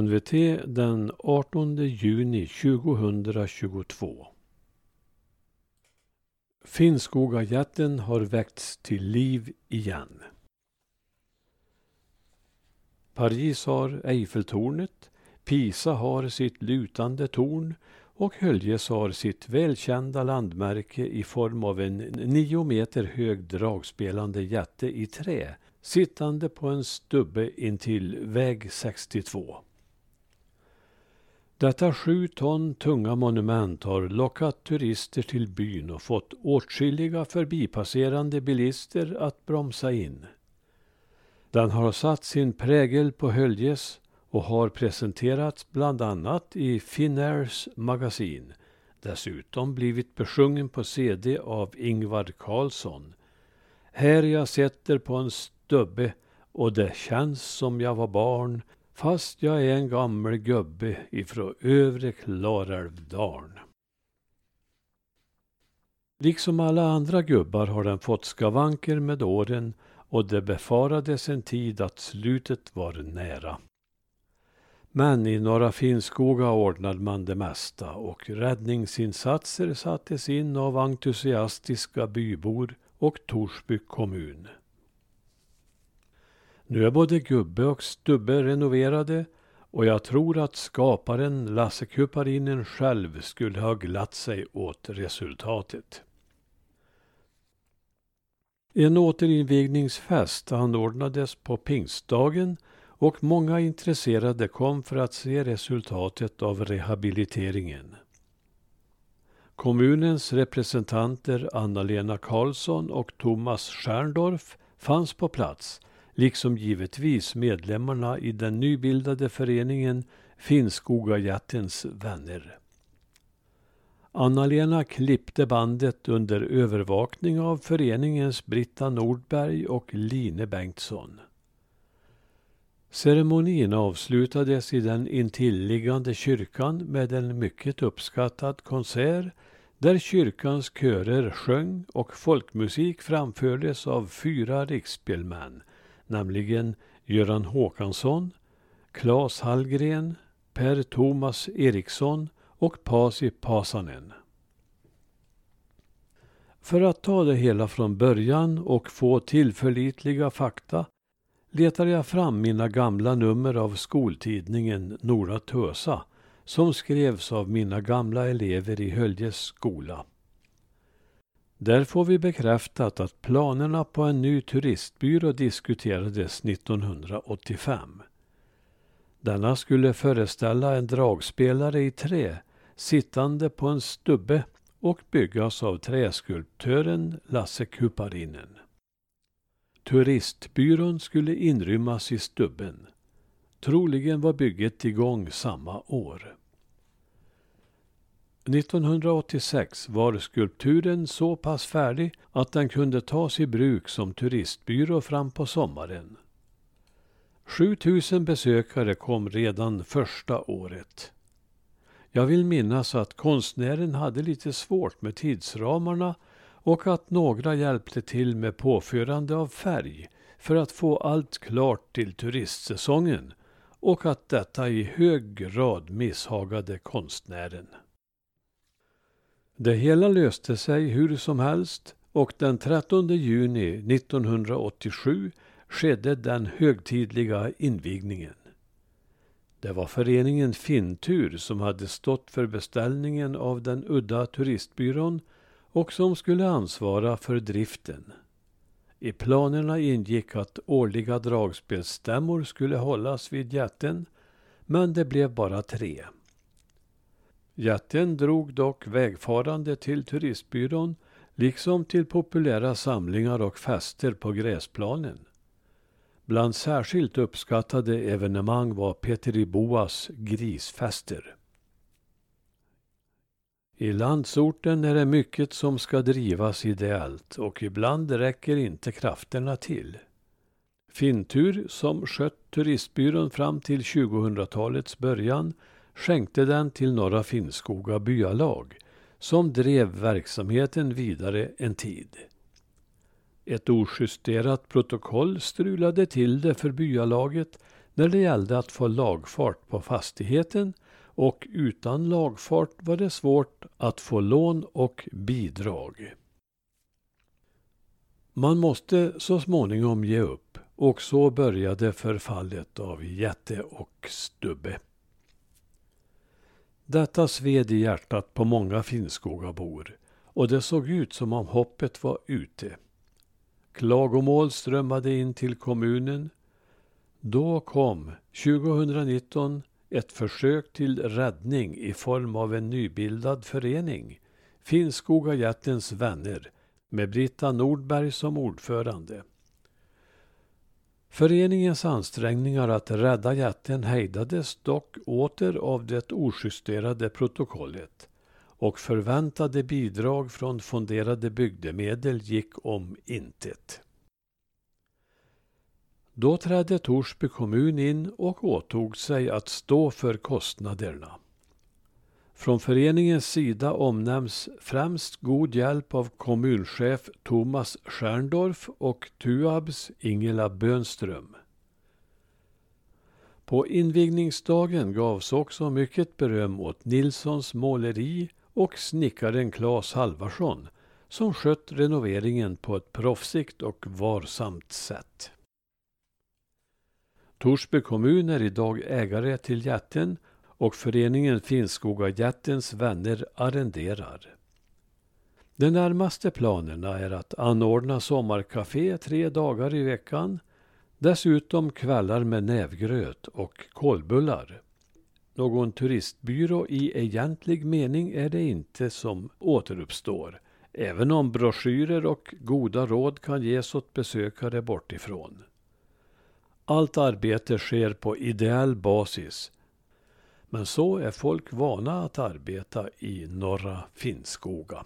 NVT den 18 juni 2022. Finnskogajätten har väckts till liv igen. Paris har Eiffeltornet, Pisa har sitt lutande torn och Höljes har sitt välkända landmärke i form av en nio meter hög dragspelande jätte i trä sittande på en stubbe intill väg 62. Detta sju ton tunga monument har lockat turister till byn och fått åtskilliga förbipasserande bilister att bromsa in. Den har satt sin prägel på Höljes och har presenterats bland annat i Finnairs magasin. Dessutom blivit besjungen på CD av Ingvar Carlsson. Här jag sätter på en stubbe och det känns som jag var barn fast jag är en gammal gubbe ifrån övre Klarälvdalen. Liksom alla andra gubbar har den fått skavanker med åren och det befarades en tid att slutet var nära. Men i Norra Finnskoga ordnade man det mesta och räddningsinsatser sattes in av entusiastiska bybor och Torsby kommun. Nu är både gubbe och stubbe renoverade och jag tror att skaparen Lasse Kuparinen själv skulle ha glatt sig åt resultatet. En återinvigningsfest anordnades på pingstdagen och många intresserade kom för att se resultatet av rehabiliteringen. Kommunens representanter Anna-Lena Karlsson och Thomas Stjärndorf fanns på plats liksom givetvis medlemmarna i den nybildade föreningen Finnskogajättens vänner. Anna-Lena klippte bandet under övervakning av föreningens Britta Nordberg och Line Bengtsson. Ceremonin avslutades i den intilliggande kyrkan med en mycket uppskattad konsert där kyrkans körer sjöng och folkmusik framfördes av fyra riksspelmän nämligen Göran Håkansson, Claes Hallgren, Per Thomas Eriksson och Pasi Pasanen. För att ta det hela från början och få tillförlitliga fakta letar jag fram mina gamla nummer av skoltidningen Nora Tösa som skrevs av mina gamla elever i Höljes skola. Där får vi bekräftat att planerna på en ny turistbyrå diskuterades 1985. Denna skulle föreställa en dragspelare i trä sittande på en stubbe och byggas av träskulptören Lasse Kuparinen. Turistbyrån skulle inrymmas i stubben. Troligen var bygget igång samma år. 1986 var skulpturen så pass färdig att den kunde tas i bruk som turistbyrå fram på sommaren. 7000 besökare kom redan första året. Jag vill minnas att konstnären hade lite svårt med tidsramarna och att några hjälpte till med påförande av färg för att få allt klart till turistsäsongen och att detta i hög grad misshagade konstnären. Det hela löste sig hur som helst och den 13 juni 1987 skedde den högtidliga invigningen. Det var föreningen Fintur som hade stått för beställningen av den udda turistbyrån och som skulle ansvara för driften. I planerna ingick att årliga dragspelsstämmor skulle hållas vid jätten, men det blev bara tre. Jätten drog dock vägfarande till turistbyrån liksom till populära samlingar och fester på gräsplanen. Bland särskilt uppskattade evenemang var Peter Boas grisfester. I landsorten är det mycket som ska drivas ideellt och ibland räcker inte krafterna till. Fintur, som skött turistbyrån fram till 2000-talets början, skänkte den till Norra Finnskoga byalag som drev verksamheten vidare en tid. Ett ojusterat protokoll strulade till det för byalaget när det gällde att få lagfart på fastigheten och utan lagfart var det svårt att få lån och bidrag. Man måste så småningom ge upp och så började förfallet av Jätte och Stubbe. Detta sved i hjärtat på många Finnskogabor och det såg ut som om hoppet var ute. Klagomål strömmade in till kommunen. Då kom 2019 ett försök till räddning i form av en nybildad förening, Finnskogajättens vänner, med Britta Nordberg som ordförande. Föreningens ansträngningar att rädda jätten hejdades dock åter av det ojusterade protokollet och förväntade bidrag från fonderade bygdemedel gick om intet. Då trädde Torsby kommun in och åtog sig att stå för kostnaderna. Från föreningens sida omnämns främst god hjälp av kommunchef Thomas Stjerndorf och Tuabs Ingela Bönström. På invigningsdagen gavs också mycket beröm åt Nilssons måleri och snickaren Claes Halvarsson som skött renoveringen på ett proffsigt och varsamt sätt. Torsby kommun är idag ägare till jätten och föreningen Finnskoga Jättens vänner arrenderar. De närmaste planerna är att anordna sommarkafé tre dagar i veckan. Dessutom kvällar med nävgröt och kolbullar. Någon turistbyrå i egentlig mening är det inte som återuppstår. Även om broschyrer och goda råd kan ges åt besökare bortifrån. Allt arbete sker på ideell basis. Men så är folk vana att arbeta i norra Finnskoga.